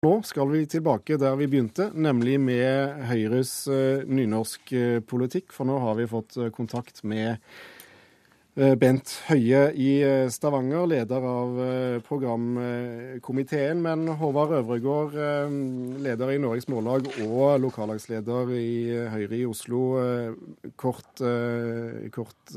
Nå skal vi tilbake der vi begynte, nemlig med Høyres uh, nynorskpolitikk. For nå har vi fått uh, kontakt med Bent Høie i Stavanger, leder av programkomiteen. Men Håvard Øvregård, leder i Norges Mållag og lokallagsleder i Høyre i Oslo. Kort, kort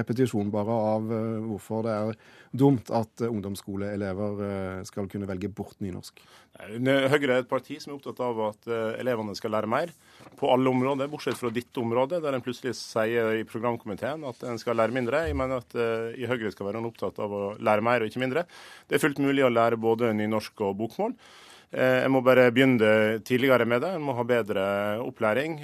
repetisjon bare av hvorfor det er dumt at ungdomsskoleelever skal kunne velge bort nynorsk. Høyre er et parti som er opptatt av at eh, elevene skal lære mer på alle områder, bortsett fra ditt område, der en plutselig sier i programkomiteen at en skal lære mindre. Jeg mener at uh, i Høyre skal være opptatt av å lære mer og ikke mindre. Det er fullt mulig å lære både nynorsk og bokmål. Eh, en må bare begynne tidligere med det. En må ha bedre opplæring.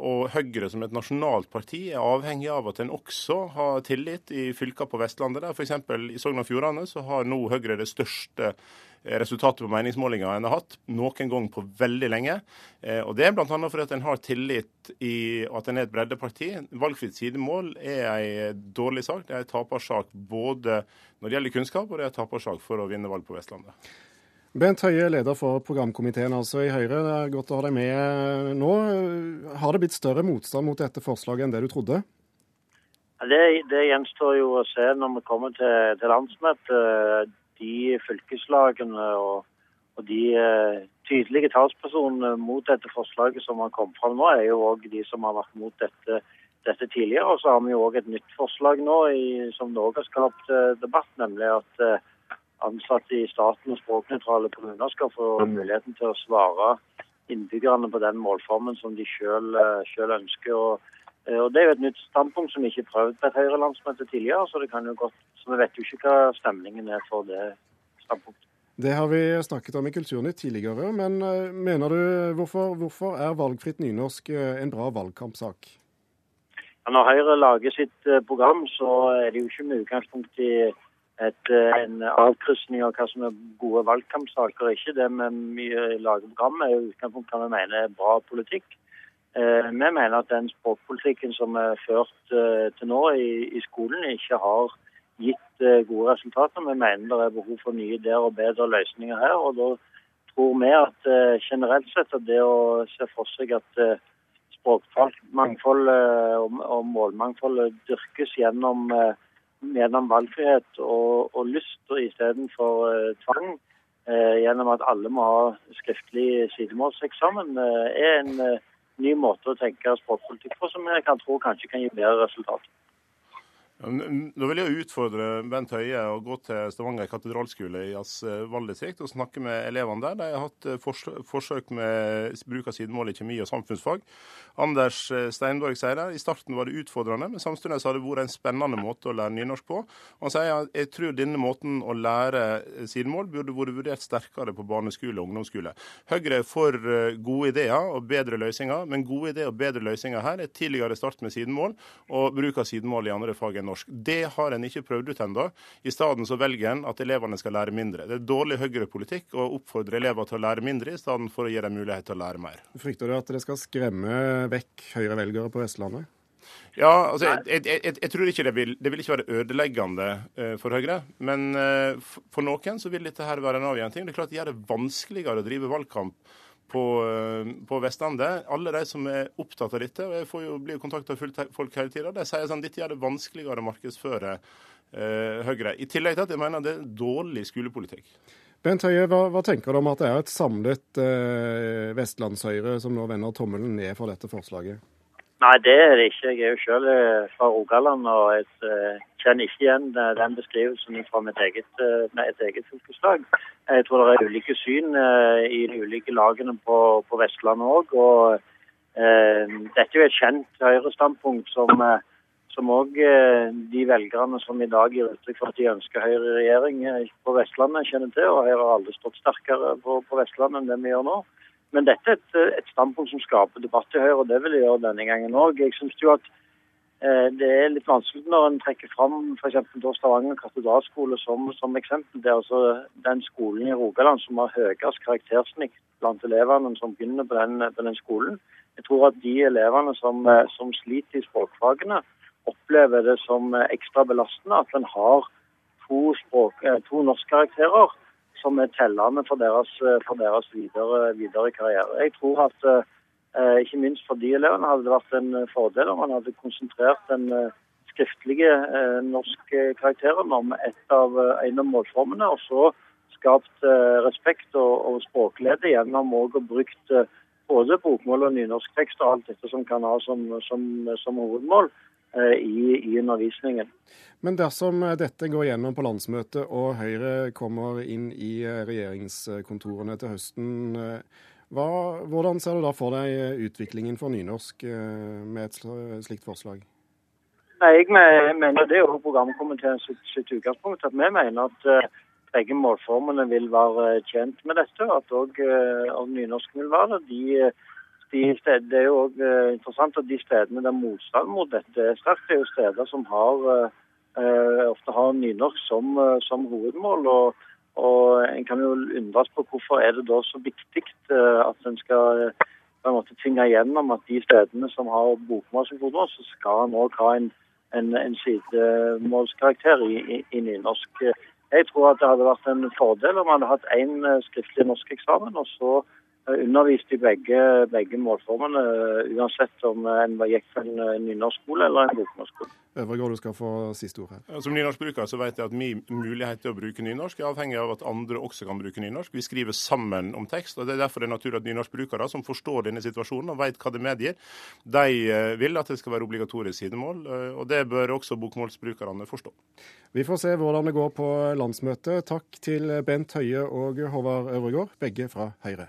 Og Høyre som et nasjonalt parti er avhengig av at en også har tillit i fylker på Vestlandet. Der f.eks. i Sogn og Fjordane så har nå Høyre det største resultatet på meningsmålinger en har hatt noen gang på veldig lenge. Eh, og Det er bl.a. fordi at en har tillit i at en er et breddeparti. Valgfritt sidemål er en dårlig sak. Det er en tapersak både når det gjelder kunnskap, og det er en tapersak for å vinne valg på Vestlandet. Bent Høie, leder for programkomiteen altså i Høyre. Det er godt å ha deg med nå. Har det blitt større motstand mot dette forslaget enn det du trodde? Det, det gjenstår jo å se når vi kommer til, til landsmøtet de fylkeslagene og, og de eh, tydelige talspersonene mot dette forslaget som har kommet fram nå, er jo òg de som har vært mot dette, dette tidligere. Og så har vi jo òg et nytt forslag nå i, som òg har skapt eh, debatt, nemlig at eh, ansatte i staten og språknøytrale kommuner skal få muligheten til å svare innbyggerne på den målformen som de selv ønsker. Og, og Det er jo et nytt standpunkt som ikke er prøvd på et Høyre-landsmøte tidligere. så det kan jo godt så vi vet jo ikke hva stemningen er for det standpunktet. Det har vi snakket om i Kulturnytt tidligere, men eh, mener du hvorfor, hvorfor er valgfritt nynorsk eh, en bra valgkampsak? Ja, når Høyre lager sitt eh, program, så er det jo ikke med utgangspunkt i et, en avkrysning av hva som er gode valgkampsaker og ikke. Det vi lager program er jo utgangspunkt hva vi mener er bra politikk. Vi mener at den språkpolitikken som er ført til nå i, i skolen, ikke har gitt eh, gode resultater. Vi mener det er behov for nye ideer og bedre løsninger her. og da tror vi at eh, generelt sett at det å se for seg at eh, språkmangfold og målmangfold dyrkes gjennom, gjennom valgfrihet og, og lyst istedenfor tvang, gjennom at alle må ha skriftlig sidemålseksamen, er en ny måte å tenke språkpolitikk på som jeg kan tro kanskje kan gi bedre resultater. Da vil jeg utfordre Bent Høie å gå til Stavanger katedralskole i hans eh, og snakke med elevene der. De har hatt eh, forsøk med bruk av sidemål i kjemi og samfunnsfag. Anders eh, Steinborg sier der i starten var det utfordrende, men samtidig har det vært en spennende måte å lære nynorsk på. Han sier at jeg tror denne måten å lære sidemål burde vært vurdert sterkere på barneskole og ungdomsskole. Høyre er for gode ideer og bedre løsninger, men gode ideer og bedre løsninger her er tidligere start med sidemål og bruk av sidemål i andre fag enn norsk. Det har en ikke prøvd ut ennå. I stedet så velger en at elevene skal lære mindre. Det er dårlig Høyre-politikk å oppfordre elever til å lære mindre, i stedet for å gi dem mulighet til å lære mer. Frykter du at det skal skremme vekk Høyre-velgere på Vestlandet? Ja, altså, jeg, jeg, jeg, jeg, tror ikke det vil, det vil ikke være ødeleggende uh, for Høyre. Men uh, for noen så vil dette her være en avgjørende ting. Det er klart det gjør det vanskeligere å drive valgkamp på, eh, på, Vestlandet. Alle de som er opptatt av dette, og jeg får jo bli kontakta av folk hele tida, de sier sånn dette gjør det vanskeligere å markedsføre eh, Høyre. I tillegg til at jeg mener det er dårlig skolepolitikk. Bent Høie, hva, hva, tenker du om at det er et samlet eh, Vestlandshøyre som nå vender tommelen ned for dette forslaget? Nei, det er det ikke. Jeg er jo selv eh, fra Rogaland og jeg uh, kjenner ikke igjen uh, den beskrivelsen fra mitt eget, et eget fylkeslag. Jeg tror det er ulike syn i de ulike lagene på, på Vestlandet òg. Og dette er jo et kjent Høyre-standpunkt som som òg de velgerne som i dag gir uttrykk for at de ønsker Høyre i regjering på Vestlandet, kjenner til. Og Høyre har aldri stått sterkere på, på Vestlandet enn det vi gjør nå. Men dette er et, et, standpunkt som skaper debatt i Høyre, og det vil jeg gjøre denne gangen òg. Jeg syns jo at eh, det er litt vanskelig når en trekker fram f.eks. Stavanger katedralskole som, som, eksempel. Det er altså den skolen i Rogaland som har høyest karaktersnitt blant elevene som begynner på den, på den, skolen. Jeg tror at de elevene som, eh, som sliter i språkfagene, opplever det som ekstra belastende at en har to, språk, eh, to norskkarakterer som er tellende for deres, for deres videre, videre, karriere. Jeg tror at eh, ikke minst for de elevene hadde det vært en fordel om man hadde konsentrert den skriftlige eh, norske karakteren om et av, en av målformene, og så skapt respekt og, og språklede gjennom å brukt både bokmål og nynorsktekst og alt dette som kan ha som, som, som hovedmål i, i undervisningen. Men dersom dette går gjennom på landsmøtet og Høyre kommer inn i regjeringskontorene til høsten, hva, hvordan ser du da for deg utviklingen for nynorsk eh, med et slikt forslag? Nei, jeg mener Det er jo programkomiteen sitt, sitt utgangspunkt. at Vi mener at begge målformene vil være tjent med dette. At òg nynorsken nynorsk vil være det. De, de steder, det er jo òg interessant at de stedene der motstand mot dette er sterkt, det er jo steder som har Eh, ofte har nynorsk som, eh, som hovedmål. og og En kan jo undres på hvorfor er det da så viktig eh, at en skal på en måte tvinge gjennom at de stedene som har bokmål som hovedmål, så skal en òg ha en, en, en sidemålskarakter i, i, i, nynorsk. Jeg tror at det hadde vært en fordel om man hadde hatt én skriftlig norskeksamen, og så undervist i begge, begge målformene, uansett om en gikk på en nynorskskole eller en bokmålsskole. Øvregård, du skal få siste ord her. Som nynorskbruker så vet jeg at min mulighet til å bruke nynorsk er avhengig av at andre også kan bruke nynorsk. Vi skriver sammen om tekst, og det er derfor det er naturlig at nynorskbrukere som forstår denne situasjonen og vet hva det medgir, de eh, vil at det skal være obligatorisk sidemål. Eh, og det bør også bokmålsbrukerne forstå. Vi får se hvordan det går på landsmøtet. Takk til Bent Høie og Håvard Øvregård, begge fra Høyre.